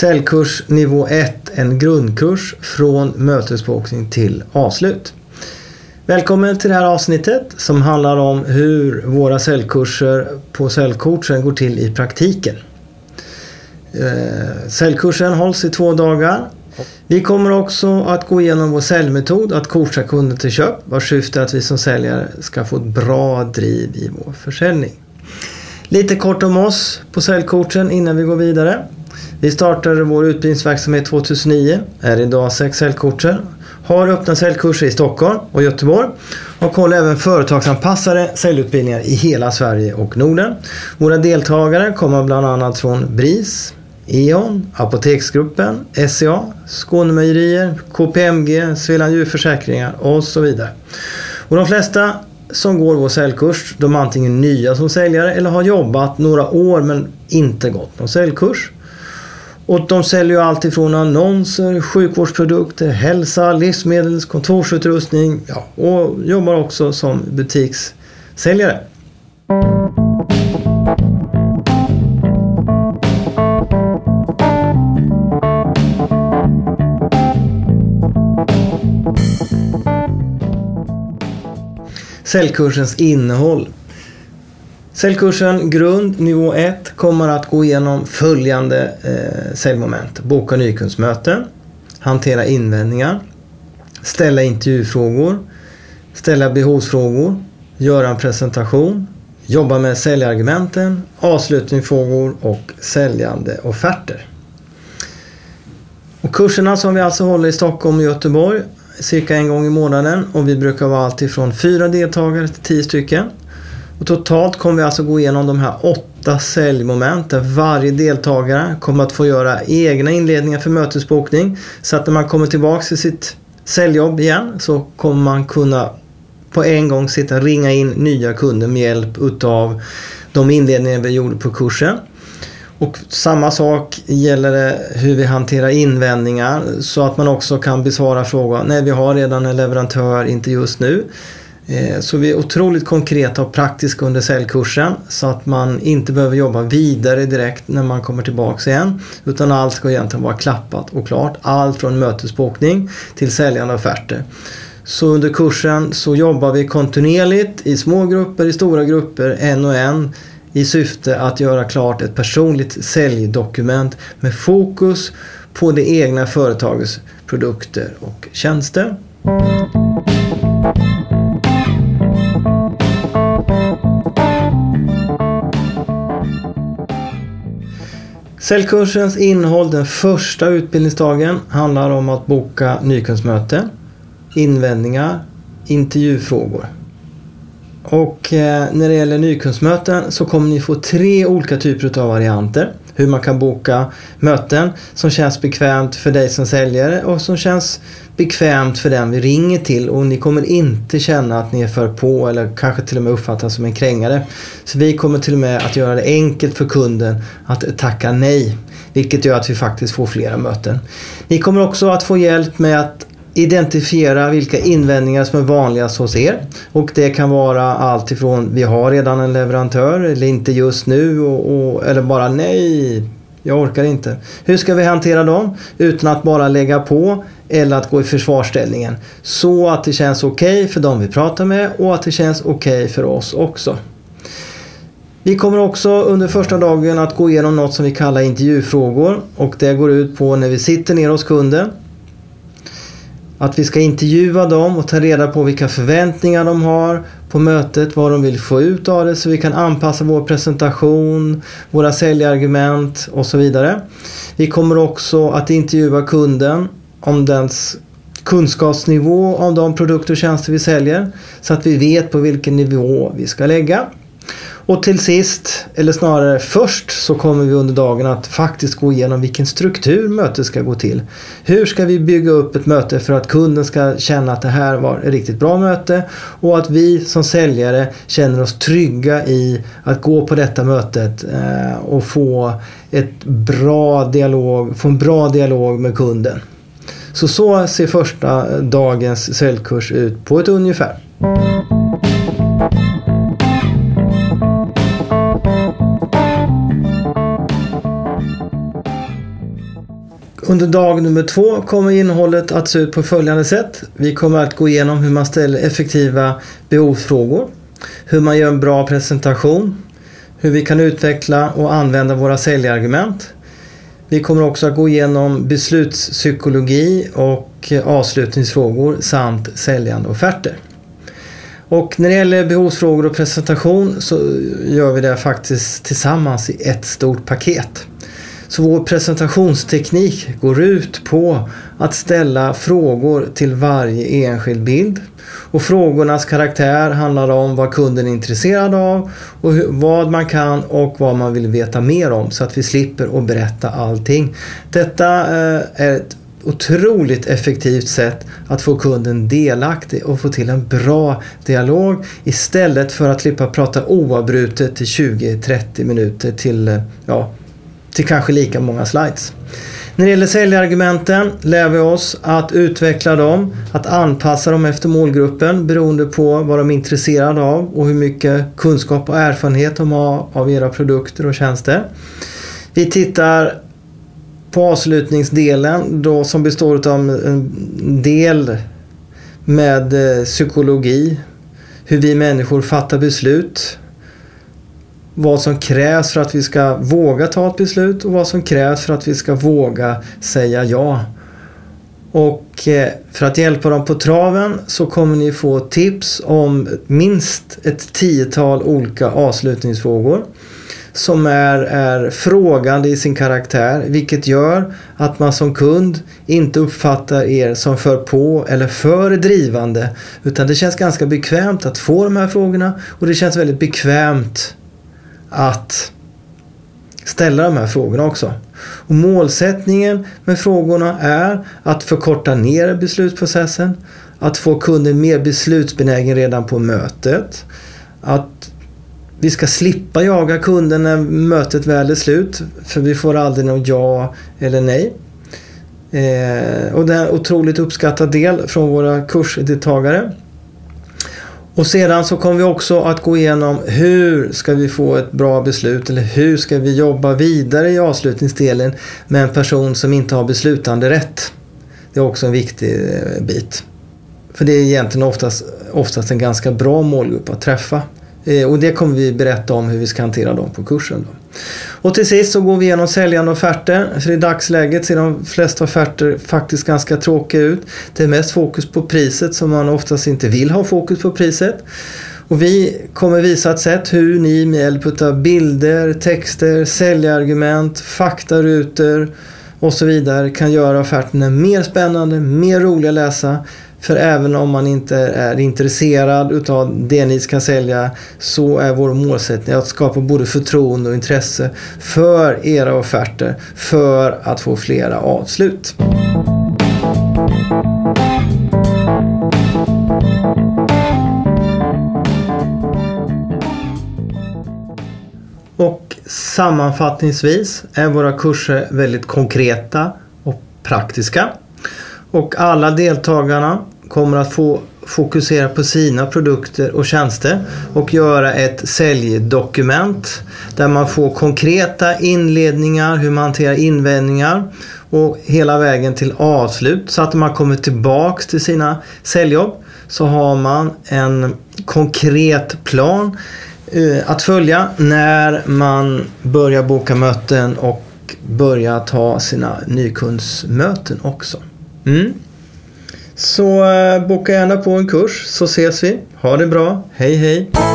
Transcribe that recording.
Säljkurs nivå 1, en grundkurs från mötesbokning till avslut. Välkommen till det här avsnittet som handlar om hur våra säljkurser på säljcoachen går till i praktiken. Eh, Säljkursen hålls i två dagar. Vi kommer också att gå igenom vår säljmetod att coacha kunder till köp vars syfte är att vi som säljare ska få ett bra driv i vår försäljning. Lite kort om oss på säljcoachen innan vi går vidare. Vi startade vår utbildningsverksamhet 2009, är idag sex säljkurser, har öppna säljkurser i Stockholm och Göteborg och håller även företagsanpassade säljutbildningar i hela Sverige och Norden. Våra deltagare kommer bland annat från BRIS, E.ON, Apoteksgruppen, SCA, Skånemejerier, KPMG, Svealand Djurförsäkringar och så vidare. Och de flesta som går vår säljkurs, de är antingen nya som säljare eller har jobbat några år men inte gått någon säljkurs. Och de säljer ju allt ifrån annonser, sjukvårdsprodukter, hälsa, livsmedels, kontorsutrustning ja, och jobbar också som butikssäljare. Säljkursens innehåll. Säljkursen grund nivå 1 kommer att gå igenom följande eh, säljmoment. Boka nykundsmöten, hantera invändningar, ställa intervjufrågor, ställa behovsfrågor, göra en presentation, jobba med säljargumenten, avslutningsfrågor och säljande offerter. Och kurserna som vi alltså håller i Stockholm och Göteborg cirka en gång i månaden och vi brukar vara alltifrån fyra deltagare till tio stycken. Och totalt kommer vi alltså gå igenom de här åtta säljmomenten där varje deltagare kommer att få göra egna inledningar för mötesbokning. Så att när man kommer tillbaka till sitt säljjobb igen så kommer man kunna på en gång sitta och ringa in nya kunder med hjälp utav de inledningar vi gjorde på kursen. Och samma sak gäller det hur vi hanterar invändningar så att man också kan besvara frågan. Nej, vi har redan en leverantör, inte just nu. Eh, så vi är otroligt konkreta och praktiska under säljkursen så att man inte behöver jobba vidare direkt när man kommer tillbaks igen. Utan allt ska egentligen vara klappat och klart. Allt från mötesbokning till säljande offerter. Så under kursen så jobbar vi kontinuerligt i små grupper, i stora grupper, en och en i syfte att göra klart ett personligt säljdokument med fokus på det egna företagets produkter och tjänster. Säljkursens innehåll den första utbildningsdagen handlar om att boka nykundsmöte, invändningar, intervjufrågor. Och eh, när det gäller nykundsmöten så kommer ni få tre olika typer av varianter. Hur man kan boka möten som känns bekvämt för dig som säljare och som känns bekvämt för den vi ringer till och ni kommer inte känna att ni är för på eller kanske till och med uppfattas som en krängare. Så vi kommer till och med att göra det enkelt för kunden att tacka nej. Vilket gör att vi faktiskt får flera möten. Ni kommer också att få hjälp med att identifiera vilka invändningar som är vanligast hos er. Och det kan vara allt ifrån vi har redan en leverantör eller inte just nu och, och, eller bara nej, jag orkar inte. Hur ska vi hantera dem utan att bara lägga på eller att gå i försvarsställningen. Så att det känns okej okay för de vi pratar med och att det känns okej okay för oss också. Vi kommer också under första dagen att gå igenom något som vi kallar intervjufrågor och det går ut på när vi sitter ner hos kunden att vi ska intervjua dem och ta reda på vilka förväntningar de har på mötet, vad de vill få ut av det så vi kan anpassa vår presentation, våra säljargument och så vidare. Vi kommer också att intervjua kunden om dens kunskapsnivå om de produkter och tjänster vi säljer så att vi vet på vilken nivå vi ska lägga. Och till sist, eller snarare först, så kommer vi under dagen att faktiskt gå igenom vilken struktur mötet ska gå till. Hur ska vi bygga upp ett möte för att kunden ska känna att det här var ett riktigt bra möte och att vi som säljare känner oss trygga i att gå på detta mötet eh, och få, ett bra dialog, få en bra dialog med kunden. Så så ser första dagens säljkurs ut på ett ungefär. Under dag nummer två kommer innehållet att se ut på följande sätt. Vi kommer att gå igenom hur man ställer effektiva behovsfrågor, hur man gör en bra presentation, hur vi kan utveckla och använda våra säljargument. Vi kommer också att gå igenom beslutspsykologi och eh, avslutningsfrågor samt säljande offerter. Och när det gäller behovsfrågor och presentation så eh, gör vi det faktiskt tillsammans i ett stort paket. Så vår presentationsteknik går ut på att ställa frågor till varje enskild bild. Och frågornas karaktär handlar om vad kunden är intresserad av och vad man kan och vad man vill veta mer om så att vi slipper att berätta allting. Detta eh, är ett otroligt effektivt sätt att få kunden delaktig och få till en bra dialog istället för att slippa prata oavbrutet i 20-30 minuter till eh, ja, till kanske lika många slides. När det gäller säljargumenten lär vi oss att utveckla dem, att anpassa dem efter målgruppen beroende på vad de är intresserade av och hur mycket kunskap och erfarenhet de har av era produkter och tjänster. Vi tittar på avslutningsdelen då som består av en del med eh, psykologi, hur vi människor fattar beslut, vad som krävs för att vi ska våga ta ett beslut och vad som krävs för att vi ska våga säga ja. Och eh, för att hjälpa dem på traven så kommer ni få tips om minst ett tiotal olika avslutningsfrågor som är, är frågande i sin karaktär vilket gör att man som kund inte uppfattar er som för på eller för drivande utan det känns ganska bekvämt att få de här frågorna och det känns väldigt bekvämt att ställa de här frågorna också. Och målsättningen med frågorna är att förkorta ner beslutsprocessen, att få kunden mer beslutsbenägen redan på mötet, att vi ska slippa jaga kunden när mötet väl är slut, för vi får aldrig något ja eller nej. Eh, och det är en otroligt uppskattad del från våra kursdeltagare. Och sedan så kommer vi också att gå igenom hur ska vi få ett bra beslut eller hur ska vi jobba vidare i avslutningsdelen med en person som inte har beslutande rätt. Det är också en viktig eh, bit. För det är egentligen oftast, oftast en ganska bra målgrupp att träffa. Eh, och det kommer vi berätta om hur vi ska hantera dem på kursen. Då. Och till sist så går vi igenom säljande offerter. För i dagsläget ser de flesta offerter faktiskt ganska tråkiga ut. Det är mest fokus på priset som man oftast inte vill ha fokus på priset. Och vi kommer visa ett sätt hur ni med hjälp av bilder, texter, säljargument, faktarutor och så vidare kan göra offerterna mer spännande, mer roliga att läsa för även om man inte är intresserad utav det ni ska sälja så är vår målsättning att skapa både förtroende och intresse för era offerter för att få flera avslut. Och sammanfattningsvis är våra kurser väldigt konkreta och praktiska. Och alla deltagarna kommer att få fokusera på sina produkter och tjänster och göra ett säljdokument där man får konkreta inledningar, hur man hanterar invändningar och hela vägen till avslut så att man kommer tillbaks till sina säljjobb så har man en konkret plan eh, att följa när man börjar boka möten och börjar ta sina nykundsmöten också. Mm. Så eh, boka gärna på en kurs så ses vi. Ha det bra. Hej hej!